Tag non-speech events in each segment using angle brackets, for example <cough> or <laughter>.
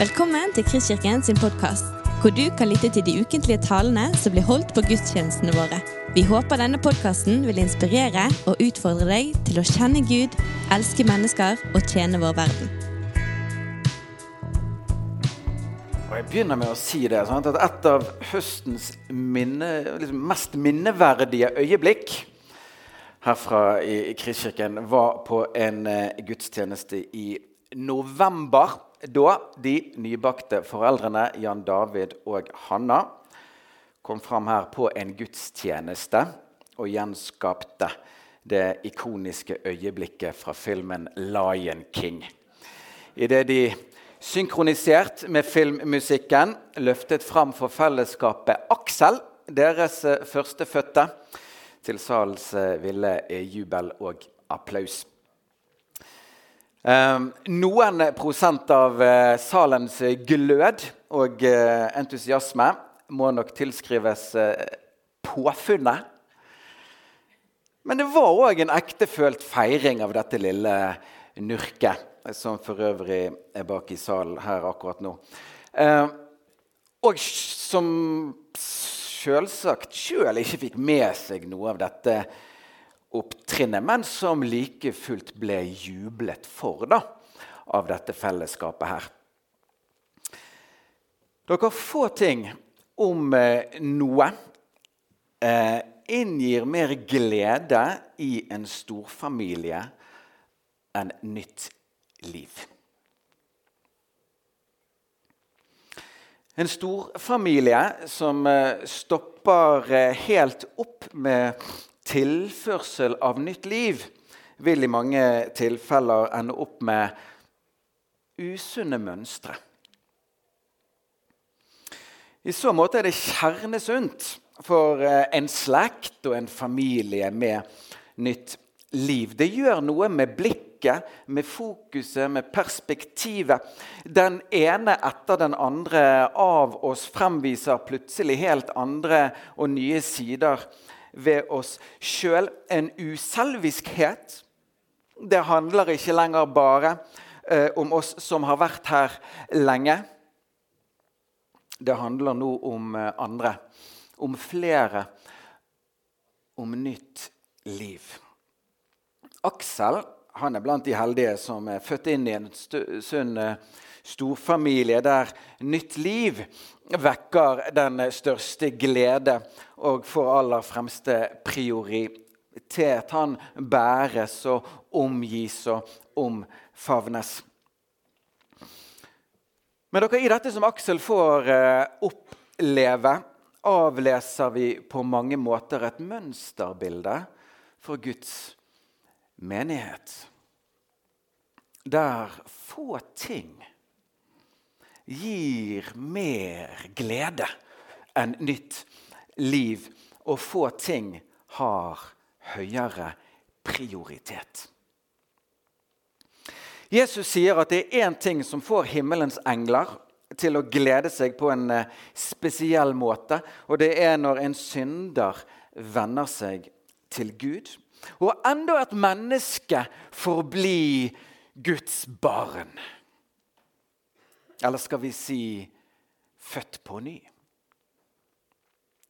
Velkommen til Kristkirken sin podkast, hvor du kan lytte til de ukentlige talene som blir holdt på gudstjenestene våre. Vi håper denne podkasten vil inspirere og utfordre deg til å kjenne Gud, elske mennesker og tjene vår verden. Og jeg begynner med å si det, sant, at Et av høstens minne, liksom mest minneverdige øyeblikk herfra i, Kristkirken var på en eh, gudstjeneste i november. Da de nybakte foreldrene Jan David og Hanna kom fram her på en gudstjeneste og gjenskapte det ikoniske øyeblikket fra filmen 'Lion King'. Idet de synkronisert med filmmusikken løftet fram for fellesskapet Aksel, deres førstefødte, til salens ville jubel og applaus. Um, noen prosent av uh, salens glød og uh, entusiasme må nok tilskrives uh, påfunnet. Men det var òg en ektefølt feiring av dette lille nurket, som for øvrig er bak i salen her akkurat nå. og som selvsagt sjøl ikke fikk med seg noe av dette opptrinnet, men som like fullt ble jublet for da, av dette fellesskapet her. Dere få ting om eh, noe eh, inngir mer glede i en storfamilie enn nytt liv. En storfamilie som eh, stopper helt opp med tilførsel av nytt liv, vil i mange tilfeller ende opp med usunne mønstre. I så måte er det kjernesunt for eh, en slekt og en familie med nytt liv. Det gjør noe med blikket, med fokuset, med perspektivet. Den ene etter den andre av oss fremviser plutselig helt andre og nye sider ved oss sjøl. En uselviskhet. Det handler ikke lenger bare eh, om oss som har vært her lenge. Det handler nå om eh, andre, om flere, om nytt liv. Aksel han er blant de heldige som er født inn i en sunn eh, storfamilie der nytt liv vekker den største glede og får aller fremste prioritet. Han bæres og omgis og omfavnes. Men dere, i dette som Aksel får eh, oppleve, avleser vi på mange måter et mønsterbilde for Guds menighet. Der få ting gir mer glede enn nytt liv, og få ting har høyere prioritet. Jesus sier at det er én ting som får himmelens engler til å glede seg på en eh, spesiell måte, og det er når en synder venner seg til Gud. Og enda et menneske får bli Guds barn. Eller skal vi si født på ny?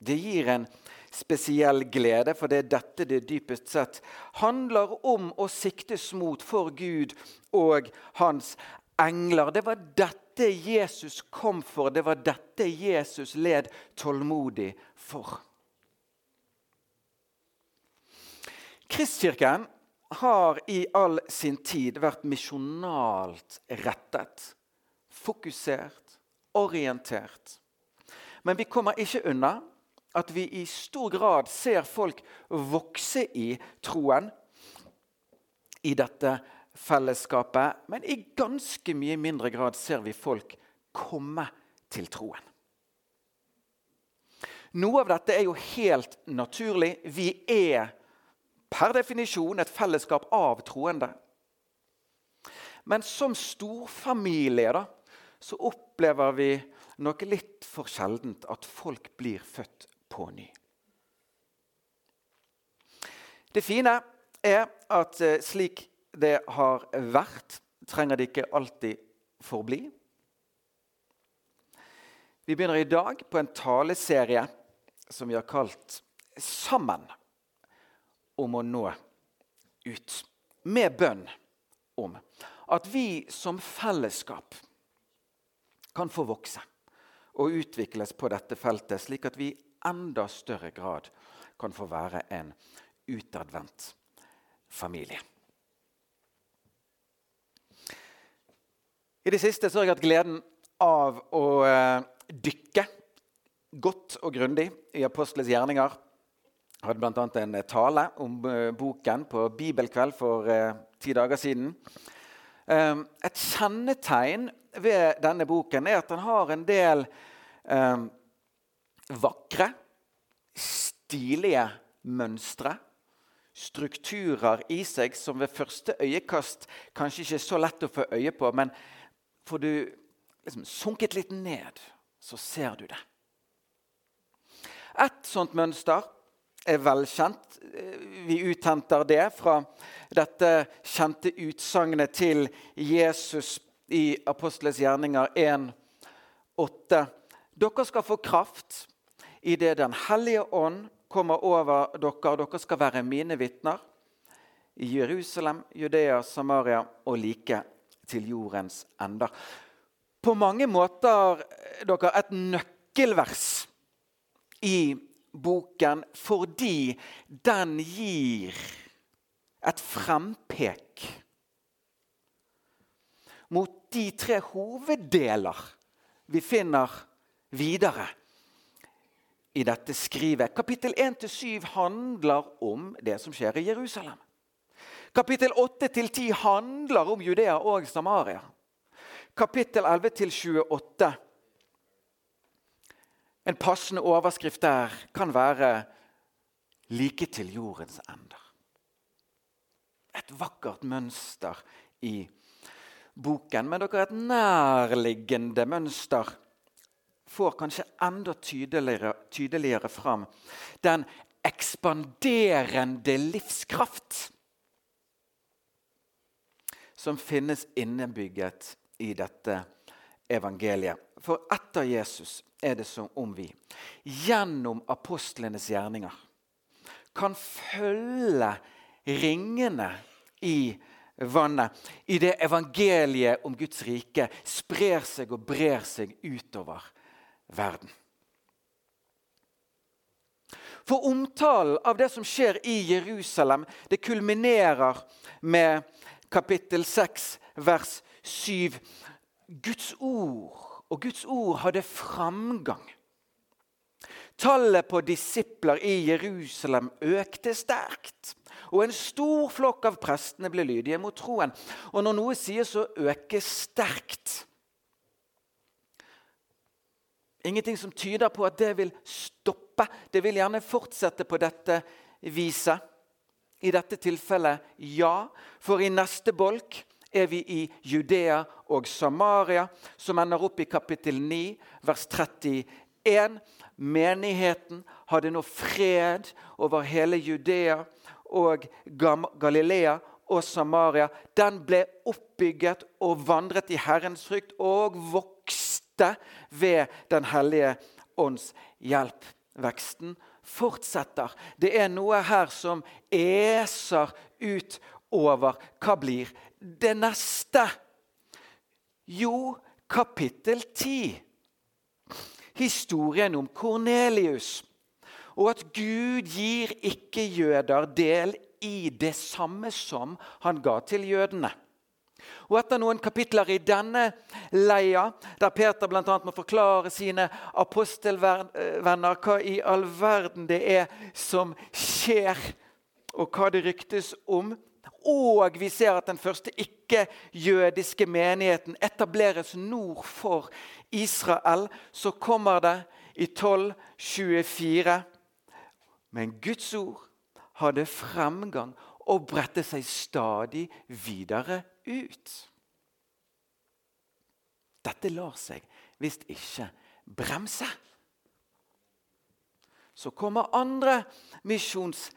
Det gir en spesiell glede, for det er dette det dypest sett handler om å siktes mot for Gud og hans engler. Det var dette Jesus kom for, det var dette Jesus led tålmodig for. Kristkirken har i all sin tid vært misjonalt rettet fokusert, orientert. Men vi kommer ikke unna at vi i stor grad ser folk vokse i troen i dette fellesskapet. Men i ganske mye mindre grad ser vi folk komme til troen. Noe av dette er jo helt naturlig. Vi er per definisjon et fellesskap av troende. Men som storfamilie da, så opplever vi noe litt for sjeldent at folk blir født på ny. Det fine er at eh, slik det har vært, trenger det ikke alltid forbli. Vi begynner i dag på en taleserie som vi har kalt 'Sammen om å nå ut'. Med bønn om at vi som fellesskap kan få vokse og utvikles på dette feltet, slik at vi i enda større grad kan få være en utadvendt familie. I det siste så har jeg hatt gleden av å eh, dykke godt og grundig i apostles gjerninger. Jeg hadde bl.a. en tale om eh, boken på bibelkveld for eh, ti dager siden. Et kjennetegn ved denne boken er at den har en del eh, vakre, stilige mønstre. Strukturer i seg som ved første øyekast kanskje ikke er så lett å få øye på. Men får du liksom sunket litt ned, så ser du det. Et sånt mønster er velkjent. Vi uthenter det fra dette kjente utsagnet til Jesus i Apostles gjerninger 1,8. Dere skal få kraft idet Den hellige ånd kommer over dere. Dere skal være mine vitner i Jerusalem, Judea, Samaria og like til jordens ender. På mange måter dere, et nøkkelvers i boken fordi den gir et frempek mot de tre hoveddeler vi finner videre i dette skrivet. Kapittel 1-7 handler om det som skjer i Jerusalem. Kapittel 8-10 handler om Judea og Samaria. Kapittel 11-28 en passende overskrift der kan være 'Like til jordens ender'. Et vakkert mønster i boken. Men dere, et nærliggende mønster får kanskje enda tydeligere, tydeligere fram. Den ekspanderende livskraft som finnes innebygget i dette evangeliet. For etter Jesus er det som om vi gjennom apostlenes gjerninger kan følge ringene i vannet det evangeliet om Guds rike sprer seg og brer seg utover verden. For omtalen av det som skjer i Jerusalem, det kulminerer med kapittel 6, vers 7. Guds ord og Guds ord hadde framgang. Tallet på disipler i Jerusalem økte sterkt. Og en stor flokk av prestene ble lydige mot troen. Og når noe sies å øke sterkt Ingenting som tyder på at det vil stoppe. Det vil gjerne fortsette på dette viset. I dette tilfellet ja, for i neste bolk er vi i Judea og Samaria, som ender opp i kapittel 9, vers 31. Menigheten hadde nå fred over hele Judea og Galilea og Samaria. Den ble oppbygget og vandret i Herrens frykt og vokste ved Den hellige ånds hjelp. Veksten fortsetter. Det er noe her som eser ut over hva blir det neste? Jo, kapittel 10. Historien om Kornelius. Og at Gud gir ikke-jøder del i det samme som han ga til jødene. Og Etter noen kapitler i denne leia, der Peter bl.a. må forklare sine apostelvenner hva i all verden det er som skjer, og hva det ryktes om, og vi ser at den første ikke-jødiske menigheten etableres nord for Israel. Så kommer det i 1224. Men Guds ord hadde fremgang og bredte seg stadig videre ut. Dette lar seg visst ikke bremse. Så kommer andre misjons,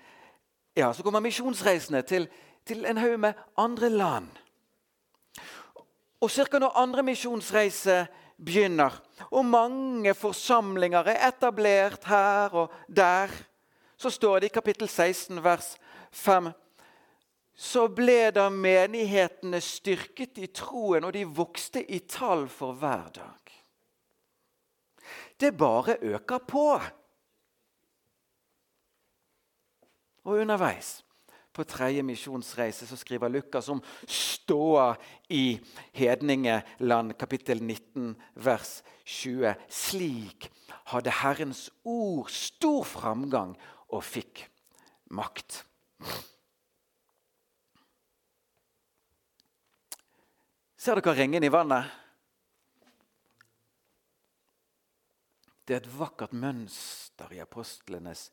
ja, så kommer misjonsreisende til til en haug med andre land. Og ca. når andre misjonsreise begynner. Og mange forsamlinger er etablert her og der. Så står det i kapittel 16, vers 5 så ble da menighetene styrket i troen, og de vokste i tall for hver dag. Det bare øker på. Og underveis på tredje misjonsreise så skriver Lukas om ståa i hedningeland, kapittel 19, vers 20. Slik hadde Herrens ord stor framgang og fikk makt. Ser dere ringen i vannet? Det er et vakkert mønster i apostlenes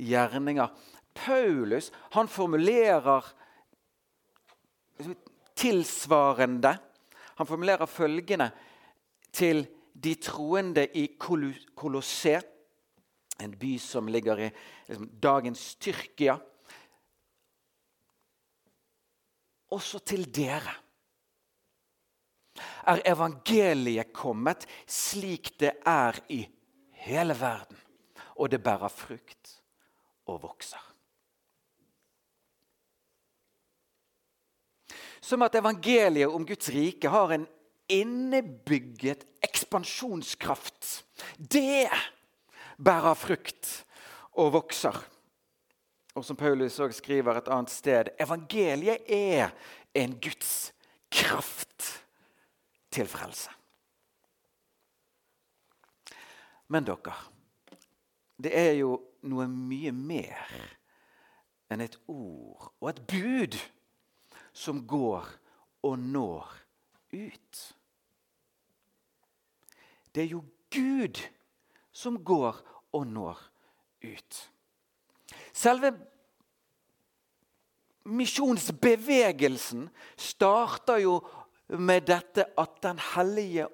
gjerninger. Paulus han formulerer tilsvarende Han formulerer følgende til de troende i Kolosset, en by som ligger i liksom, dagens Tyrkia. Også til dere er evangeliet kommet slik det er i hele verden. Og det bærer frukt og vokser. Som at evangeliet om Guds rike har en innebygget ekspansjonskraft. Det bærer frukt og vokser. Og som Paulus også skriver et annet sted evangeliet er en Guds kraft til frelse. Men dere, det er jo noe mye mer enn et ord og et bud som går og når ut. Det er jo Gud som går og når ut. Selve misjonsbevegelsen starter jo med dette at Den hellige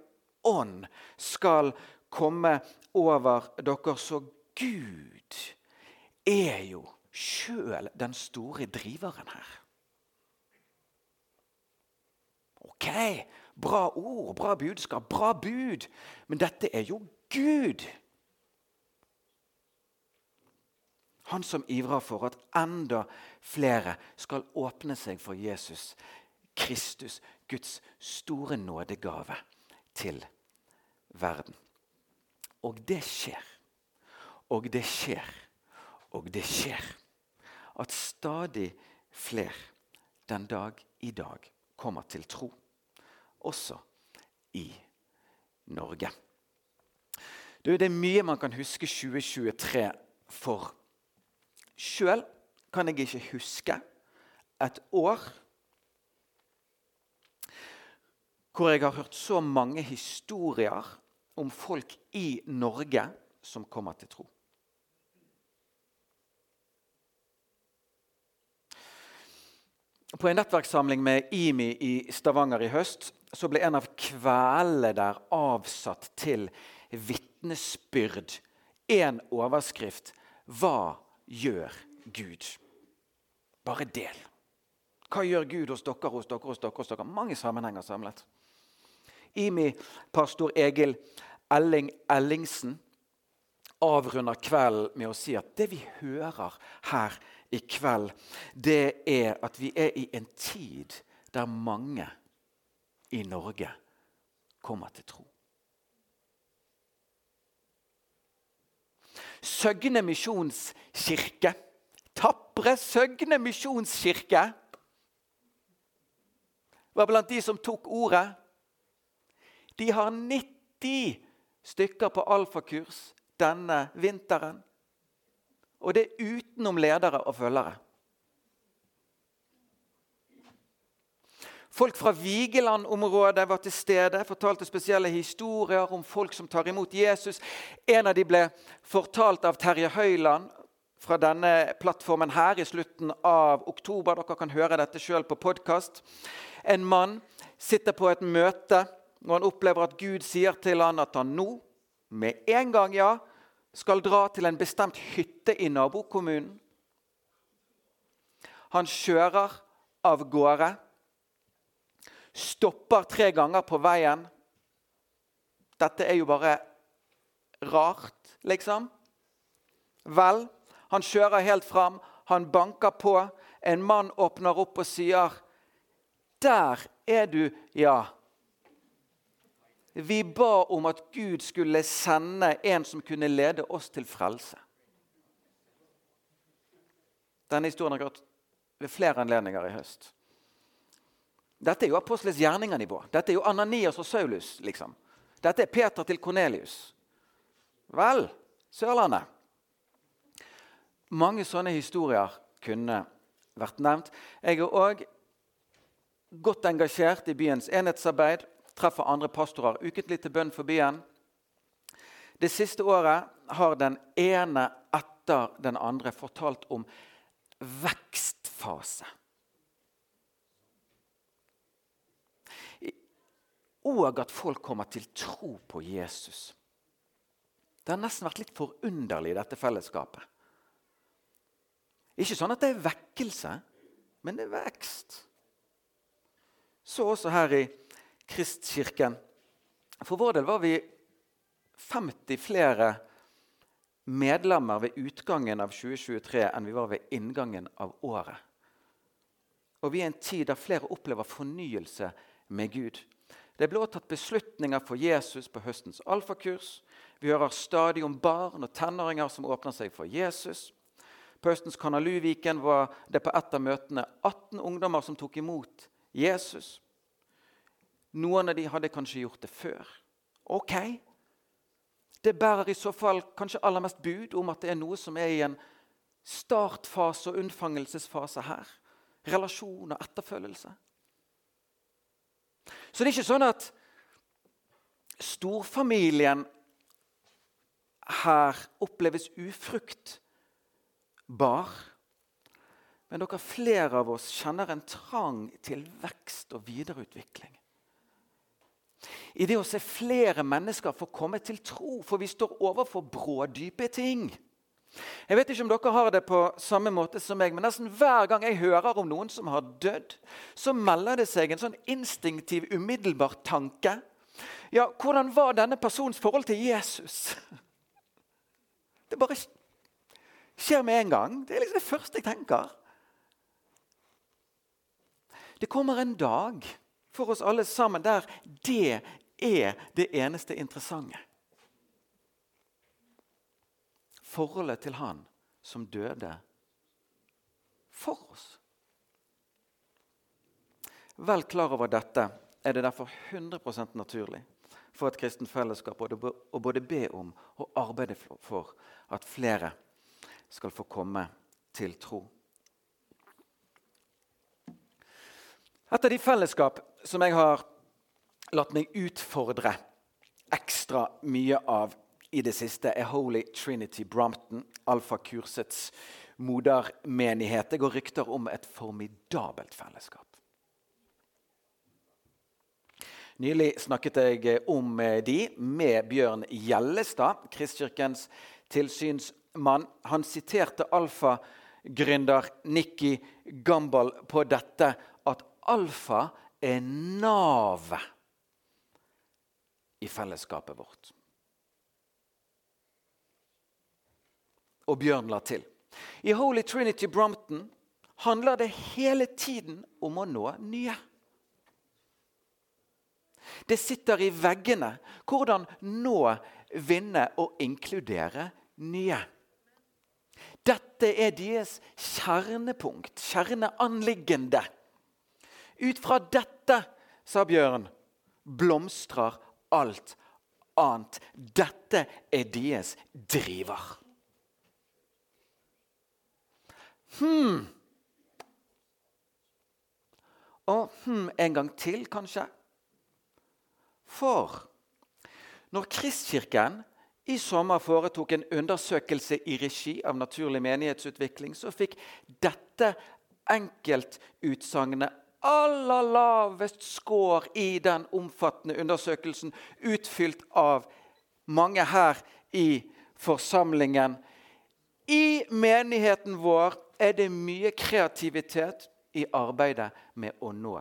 ånd skal komme over dere. Så Gud er jo sjøl den store driveren her. Ok, bra ord, bra budskap, bra bud. Men dette er jo Gud. Han som ivrer for at enda flere skal åpne seg for Jesus Kristus, Guds store nådegave til verden. Og det skjer. Og det skjer. Og det skjer. At stadig flere den dag i dag kommer til tro. Også i Norge. det er mye man kan huske 2023 for. Sjøl kan jeg ikke huske et år hvor jeg har hørt så mange historier om folk i Norge som kommer til tro. På en nettverkssamling med IMI i Stavanger i høst så ble en av kveldene der avsatt til vitnesbyrd. Én overskrift Hva gjør Gud? Bare del. Hva gjør Gud hos dere, hos dere, hos dere? hos dere? Mange sammenhenger samlet. IMI-pastor Egil Elling Ellingsen avrunder kvelden med å si at det vi hører her i kveld, det er at vi er i en tid der mange i Norge kommer til tro. Søgne misjonskirke, tapre Søgne misjonskirke, var blant de som tok ordet de har 90 stykker på alfakurs denne vinteren. Og det er utenom ledere og følgere. Folk fra Vigeland-området var til stede, fortalte spesielle historier om folk som tar imot Jesus. En av dem ble fortalt av Terje Høiland fra denne plattformen her i slutten av oktober. Dere kan høre dette sjøl på podkast. En mann sitter på et møte når han opplever at Gud sier til han at han nå, med en gang, ja, skal dra til en bestemt hytte i nabokommunen. Han kjører av gårde, stopper tre ganger på veien Dette er jo bare rart, liksom. Vel, han kjører helt fram, han banker på. En mann åpner opp og sier, 'Der er du, ja.' Vi ba om at Gud skulle sende en som kunne lede oss til frelse. Denne historien har gått ved flere anledninger i høst. Dette er jo apostelens gjerninger-nivå. Dette er jo Ananias og Saulus. liksom. Dette er Peter til Kornelius. Vel, Sørlandet. Mange sånne historier kunne vært nevnt. Jeg er òg godt engasjert i byens enhetsarbeid. Treffer andre pastorer ukentlig til bønn for byen. Det siste året har den ene etter den andre fortalt om vekstfase. Og at folk kommer til tro på Jesus. Det har nesten vært litt forunderlig, dette fellesskapet. Ikke sånn at det er vekkelse, men det er vekst. Så også her i Kristkirken. For vår del var vi 50 flere medlemmer ved utgangen av 2023 enn vi var ved inngangen av året. Og vi er en tid der flere opplever fornyelse med Gud. Det ble tatt beslutninger for Jesus på høstens alfakurs. Vi hører stadig om barn og tenåringer som åpner seg for Jesus. På høstens Kanaluviken var det på et av møtene 18 ungdommer som tok imot Jesus. Noen av de hadde kanskje gjort det før. Ok. Det bærer i så fall kanskje aller mest bud om at det er noe som er i en startfase og unnfangelsesfase her. Relasjon og etterfølgelse. Så det er ikke sånn at storfamilien her oppleves ufruktbar. Men dere flere av oss kjenner en trang til vekst og videreutvikling. I det å se flere mennesker få komme til tro, for vi står overfor brådype ting. Jeg vet ikke om dere har det på samme måte som meg, men nesten hver gang jeg hører om noen som har dødd, så melder det seg en sånn instinktiv, umiddelbar tanke. Ja, hvordan var denne persons forhold til Jesus? <laughs> Det bare skjer med en gang. Det er liksom det første jeg tenker. Det kommer en dag for oss alle sammen der det er det eneste interessante. Forholdet til Han som døde for oss. Vel klar over dette er det derfor 100% naturlig for et kristent fellesskap å både be om og arbeide for at flere skal få komme til tro. Et av de fellesskap som jeg har latt meg utfordre ekstra mye av i det siste, er Holy Trinity Brompton, alfakursets modermenighet. Det går rykter om et formidabelt fellesskap. Nylig snakket jeg om de med Bjørn Gjellestad, Kristkirkens tilsynsmann han siterte alfa-gründer Nikki Gambal på dette at alfa er navet i fellesskapet vårt. Og Bjørn la til. I Holy Trinity Brompton handler det hele tiden om å nå nye. Det sitter i veggene hvordan nå, vinne og inkludere nye. Dette er deres kjernepunkt, kjerneanliggende. Ut fra dette, sa Bjørn, blomstrer alt annet. Dette er deres driver. Hm. Og hm en gang til, kanskje. For når Kristkirken i sommer foretok en undersøkelse i regi av Naturlig menighetsutvikling, så fikk dette enkeltutsagnet aller lavest score i den omfattende undersøkelsen, utfylt av mange her i forsamlingen. I menigheten vår er det mye kreativitet i arbeidet med å nå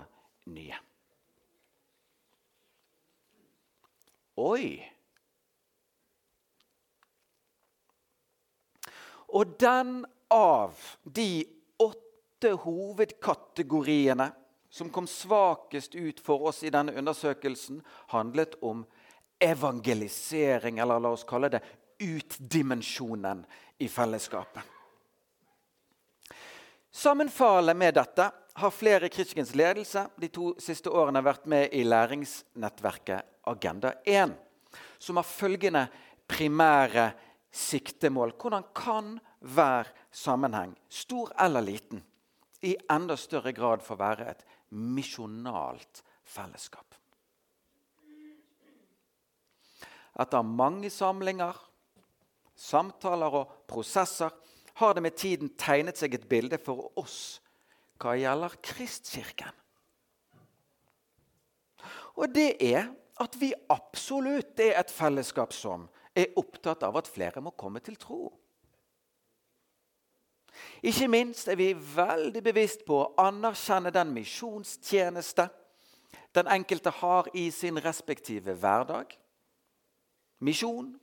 nye. Oi! Og den av de åtte hovedkategoriene som kom svakest ut for oss i denne undersøkelsen, handlet om evangelisering, eller la oss kalle det utdimensjonen i fellesskapet. Sammenfallende med dette har flere Kristens ledelse de to siste årene vært med i læringsnettverket Agenda 1, som har følgende primære siktemål. Hvordan kan hver sammenheng, stor eller liten, i enda større grad få være et misjonalt fellesskap? Etter mange samlinger, samtaler og prosesser har det med tiden tegnet seg et bilde for oss hva gjelder Kristkirken. Og det er at vi absolutt er et fellesskap som er opptatt av at flere må komme til tro. Ikke minst er vi veldig bevisst på å anerkjenne den misjonstjeneste den enkelte har i sin respektive hverdag. Misjon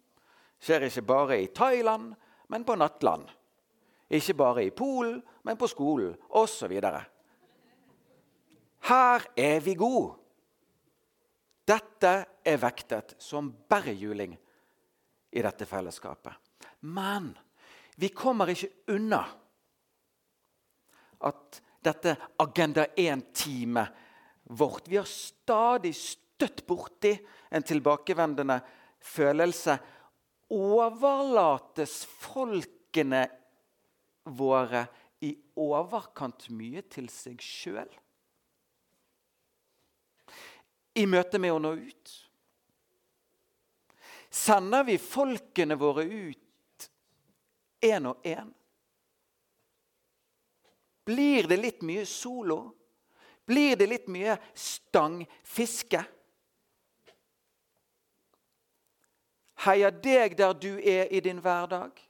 skjer ikke bare i Thailand, men på Nattland. Ikke bare i Polen, men på skolen osv. Her er vi gode. Dette er vektet som bergjuling i dette fellesskapet. Men vi kommer ikke unna at dette Agenda 1-teamet vårt Vi har stadig støtt borti en tilbakevendende følelse. Overlates folkene våre i overkant mye til seg sjøl? I møte med å nå ut? Sender vi folkene våre ut én og én? Blir det litt mye solo? Blir det litt mye stangfiske? Heier deg der du er i din hverdag?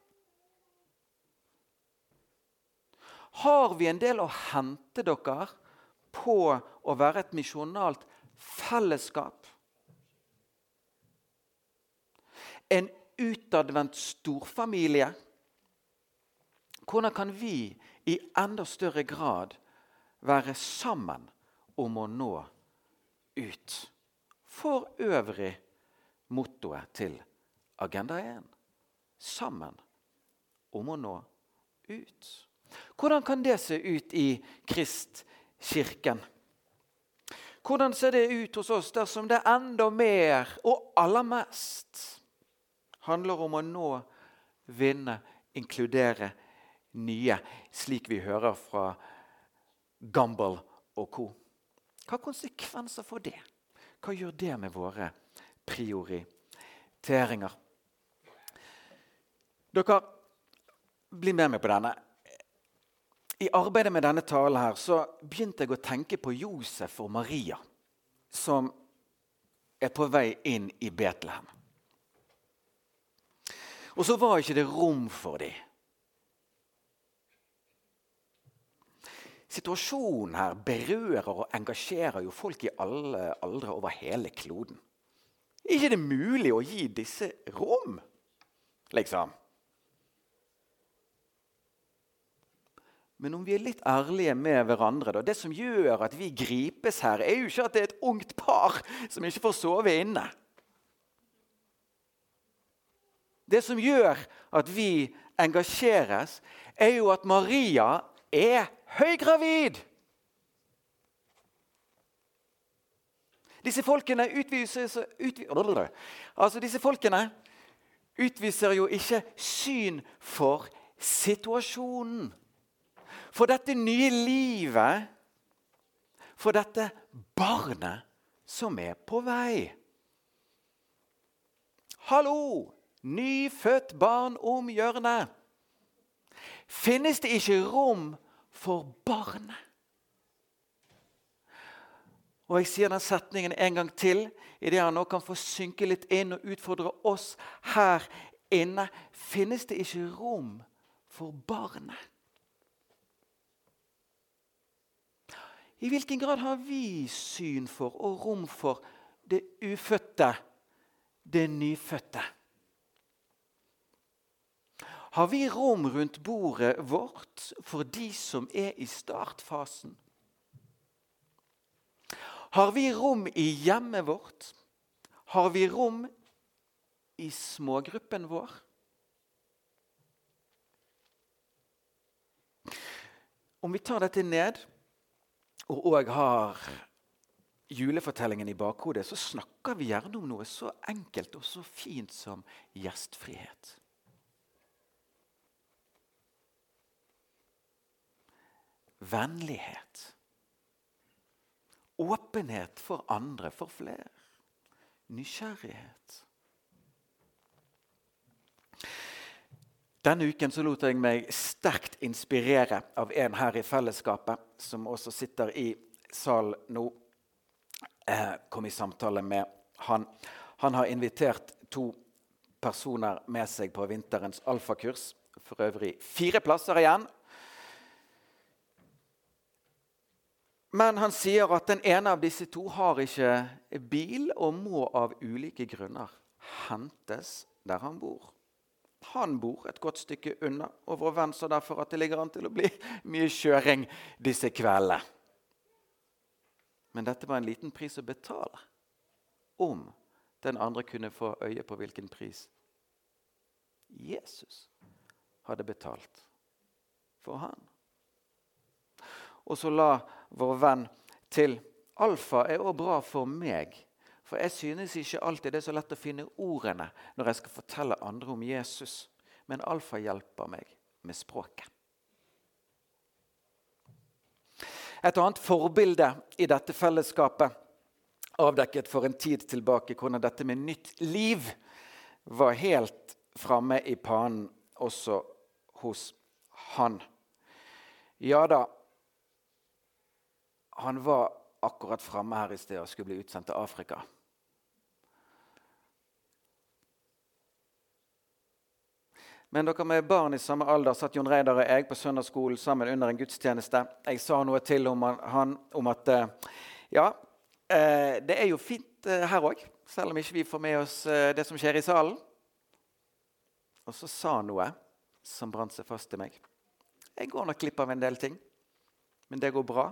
har vi en del å hente dere på å være et misjonalt fellesskap. En utadvendt storfamilie. Hvordan kan vi i enda større grad være sammen om å nå ut? For øvrig mottoet til Agenda 1. Sammen om å nå ut. Hvordan kan det se ut i Kristkirken? Hvordan ser det ut hos oss dersom det enda mer og aller mest handler om å nå, vinne, inkludere nye, slik vi hører fra Gamble og co.? Hva er konsekvenser for det? Hva gjør det med våre prioriteringer? Dere, bli med meg på denne. I arbeidet med denne talen her, så begynte jeg å tenke på Josef og Maria, som er på vei inn i Betlehem. Og så var ikke det rom for dem. Situasjonen her berører og engasjerer jo folk i alle aldre over hele kloden. Er ikke det mulig å gi disse rom, liksom? Men om vi er litt ærlige med hverandre da, Det som gjør at vi gripes her, er jo ikke at det er et ungt par som ikke får sove inne. Det som gjør at vi engasjeres, er jo at Maria er høygravid. Disse folkene utviser, utvi, altså disse folkene utviser jo ikke syn for situasjonen for dette nye livet, for dette barnet som er på vei. Hallo! Nyfødt barn om hjørnet. Finnes det ikke rom for barnet? Og Jeg sier den setningen en gang til, idet han nå kan få synke litt inn og utfordre oss her inne. Finnes det ikke rom for barnet? I hvilken grad har vi syn for og rom for det ufødte det nyfødte? Har vi rom rundt bordet vårt for de som er i startfasen? Har vi rom i hjemmet vårt? Har vi rom i smågruppen vår? Om vi tar dette ned og òg har julefortellingen i bakhodet, så snakker vi gjerne om noe så enkelt og så fint som gjestfrihet. Vennlighet. Åpenhet for andre, for flere. Nysgjerrighet. Denne uken så lot jeg meg sterkt inspirere av en her i fellesskapet, som også sitter i salen nå. Jeg kom i samtale med han. Han har invitert to personer med seg på vinterens alfakurs. For øvrig fire plasser igjen. Men han sier at den ene av disse to har ikke bil og må av ulike grunner hentes der han bor. Han bor et godt stykke unna, og vår venn sa derfor at det ligger an til å bli <laughs> mye kjøring disse kveldene. Men dette var en liten pris å betale om den andre kunne få øye på hvilken pris Jesus hadde betalt for han. Og så la vår venn til Alfa er òg bra for meg for jeg synes ikke alltid det er så lett å finne ordene når jeg skal fortelle andre om Jesus. Men alfa hjelper meg med språket. Et annet forbilde i dette fellesskapet avdekket for en tid tilbake hvordan dette med nytt liv var helt framme i panen også hos han. Ja da, han var akkurat framme her i sted og skulle bli utsendt til Afrika. Men dere med barn i samme alder satt Jon Reidar og jeg på søndagsskolen sammen under en gudstjeneste. Jeg sa noe til om han om at eh, ja, eh, det er jo fint eh, her òg, selv om ikke vi får med oss det som skjer i salen. Og så sa han noe som brant seg fast i meg. Jeg går nok glipp av en del ting, men det går bra.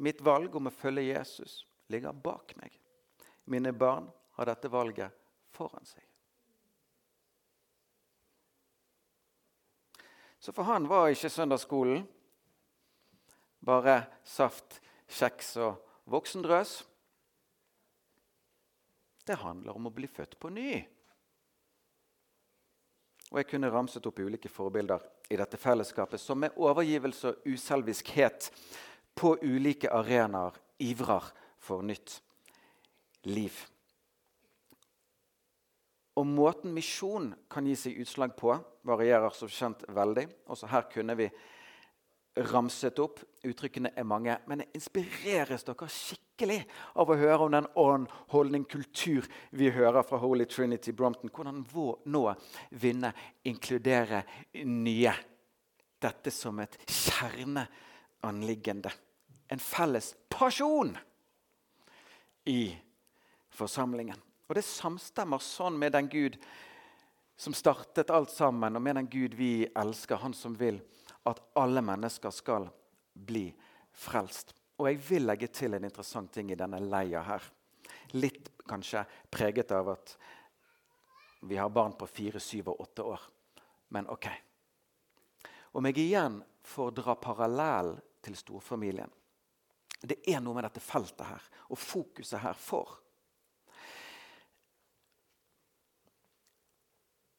Mitt valg om å følge Jesus ligger bak meg. Mine barn har dette valget foran seg. Så for han var ikke søndagsskolen bare saft, kjeks og voksendrøs. Det handler om å bli født på ny. Og Jeg kunne ramset opp ulike forbilder i dette fellesskapet som med overgivelse og uselviskhet på ulike arenaer ivrer for nytt liv. Og Måten misjon kan gi seg utslag på, varierer som kjent veldig. Også her kunne vi ramset opp. Uttrykkene er mange. Men inspireres dere skikkelig av å høre om den ånd, holdning, kultur vi hører fra Holy Trinity Brompton. Hvordan nå vinne, inkludere nye. Dette som et kjerneanliggende. En felles pasjon i forsamlingen. Og det samstemmer sånn med den Gud som startet alt sammen, og med den Gud vi elsker, han som vil at alle mennesker skal bli frelst. Og jeg vil legge til en interessant ting i denne leia her. Litt kanskje preget av at vi har barn på fire, syv og åtte år. Men OK. Om jeg igjen får dra parallell til storfamilien Det er noe med dette feltet her og fokuset her for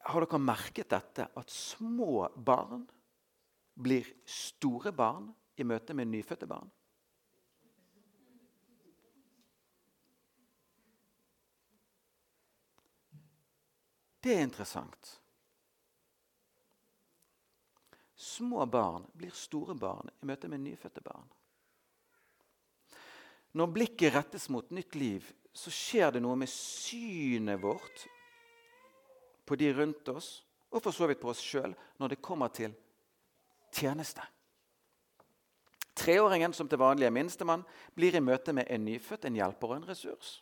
Har dere merket dette, at små barn blir store barn i møte med nyfødte barn? Det er interessant. Små barn blir store barn i møte med nyfødte barn. Når blikket rettes mot nytt liv, så skjer det noe med synet vårt på de rundt oss, og for så vidt på oss sjøl, når det kommer til tjeneste. Treåringen som til vanlig er minstemann, blir i møte med en nyfødt en hjelper og en ressurs.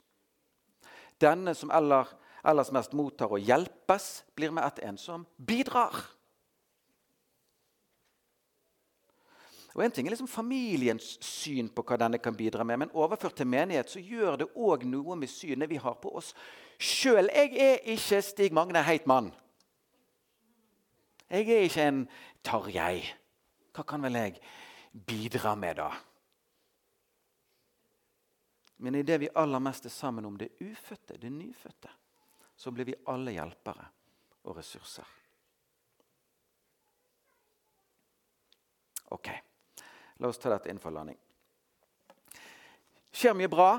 Denne som eller, ellers mest mottar og hjelpes, blir med ett en som bidrar. Og En ting er liksom familiens syn på hva denne kan bidra med, men overført til menighet så gjør det òg noe med synet vi har på oss sjøl. Jeg er ikke Stig Magne Heitmann. Jeg er ikke en Tarjei. Hva kan vel jeg bidra med, da? Men i det vi aller mest er sammen om det ufødte, det nyfødte, så blir vi alle hjelpere og ressurser. Ok, la oss ta dette inn for landing. skjer mye bra.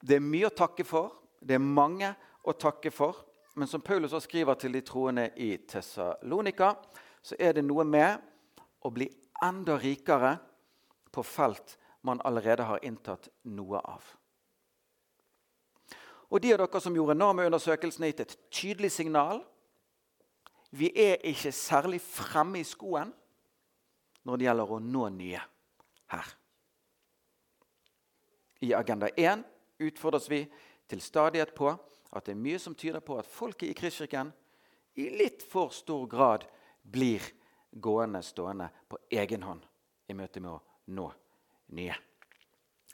Det er mye å takke for. Det er mange å takke for. Men som Paulus også skriver til de troende i Tessalonika, så er det noe med å bli enda rikere på felt man allerede har inntatt noe av. Og De av dere som gjorde NAMU-undersøkelsen, gitt et tydelig signal. Vi er ikke særlig fremme i skoen når det gjelder å nå nye her. I Agenda 1 utfordres vi til stadighet på at det er mye som tyder på at folket i Kristkirken i litt for stor grad blir gående stående på egen hånd i møte med å nå nye.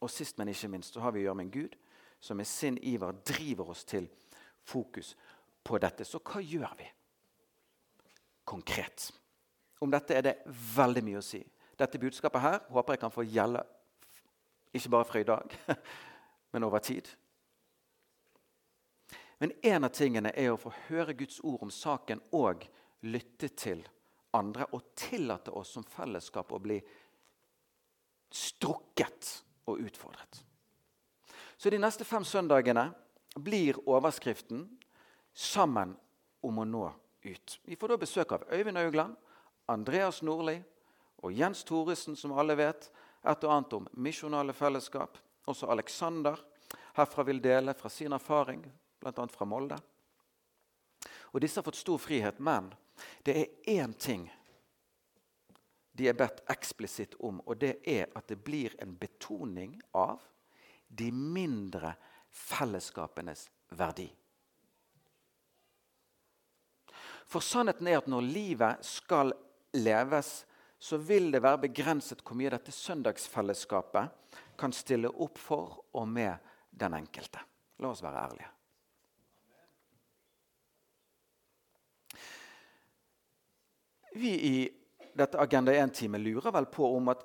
Og Sist, men ikke minst, så har vi å gjøre med en Gud som med sin iver driver oss til fokus på dette. Så hva gjør vi konkret? Om dette er det veldig mye å si. Dette budskapet her håper jeg kan få gjelde ikke bare fra i dag, <laughs> men over tid. Men en av tingene er å få høre Guds ord om saken og lytte til andre og tillate oss som fellesskap å bli strukket og utfordret. Så de neste fem søndagene blir overskriften 'Sammen om å nå ut'. Vi får da besøk av Øyvind Augland, Andreas Nordli og Jens Thoresen, som alle vet et og annet om misjonale fellesskap. Også Alexander herfra vil dele fra sin erfaring, bl.a. fra Molde. Og Disse har fått stor frihet, men det er én ting de er bedt eksplisitt om, og det er at det blir en betoning av de mindre fellesskapenes verdi. For sannheten er at når livet skal leves, så vil det være begrenset hvor mye dette søndagsfellesskapet kan stille opp for og med den enkelte. La oss være ærlige. Vi i dette Agenda 1-teamet lurer vel på om at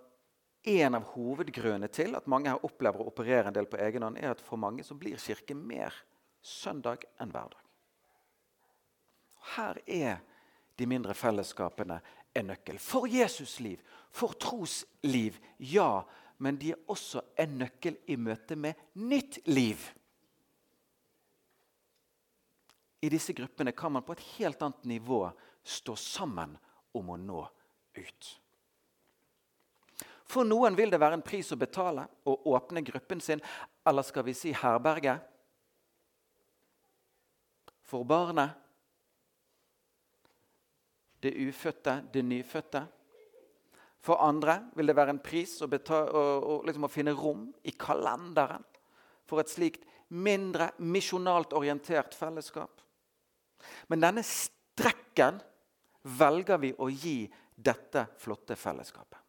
en av hovedgrunnene til at mange her opplever å operere en del på egen hånd, er at for mange så blir kirke mer søndag enn hverdag. Her er de mindre fellesskapene en nøkkel. For Jesus liv, for trosliv, ja. Men de er også en nøkkel i møte med nytt liv. I disse gruppene kan man på et helt annet nivå stå sammen om å nå ut. For noen vil det være en pris å betale å åpne gruppen sin, eller skal vi si herberget. For barnet, det ufødte, det nyfødte. For andre vil det være en pris å, betale, å, å, liksom å finne rom i kalenderen for et slikt mindre misjonalt orientert fellesskap. Men denne strekken velger vi å gi dette flotte fellesskapet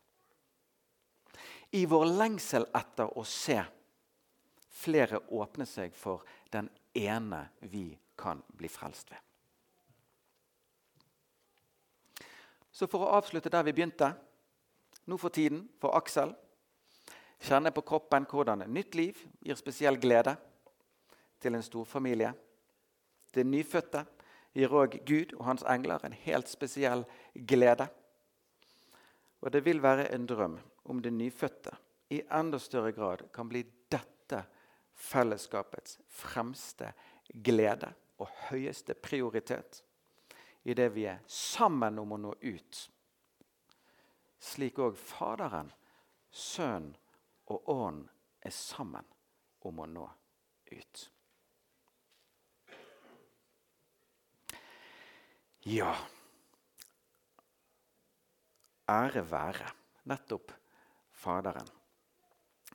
i vår lengsel etter å se flere åpne seg for den ene vi kan bli frelst ved. Så for å avslutte der vi begynte, nå for tiden, for Aksel Kjenne på kroppen hvordan nytt liv gir spesiell glede til en storfamilie. Det nyfødte gir òg Gud og hans engler en helt spesiell glede. Og det vil være en drøm om det nyfødte i enda større grad kan bli dette fellesskapets fremste glede og høyeste prioritet i det vi er sammen om å nå ut. Slik òg Faderen, Sønnen og Ånden er sammen om å nå ut. Ja Ære være nettopp Faderen,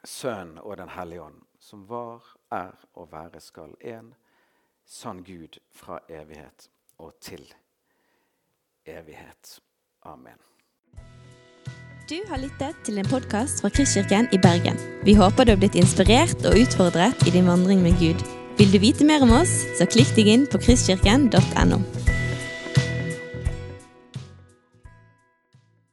Sønnen og Den hellige ånd, som var, er og være skal en sann Gud fra evighet og til evighet. Amen. Du har lyttet til en podkast fra Kristkirken i Bergen. Vi håper du har blitt inspirert og utfordret i din vandring med Gud. Vil du vite mer om oss, så klikk deg inn på kristkirken.no.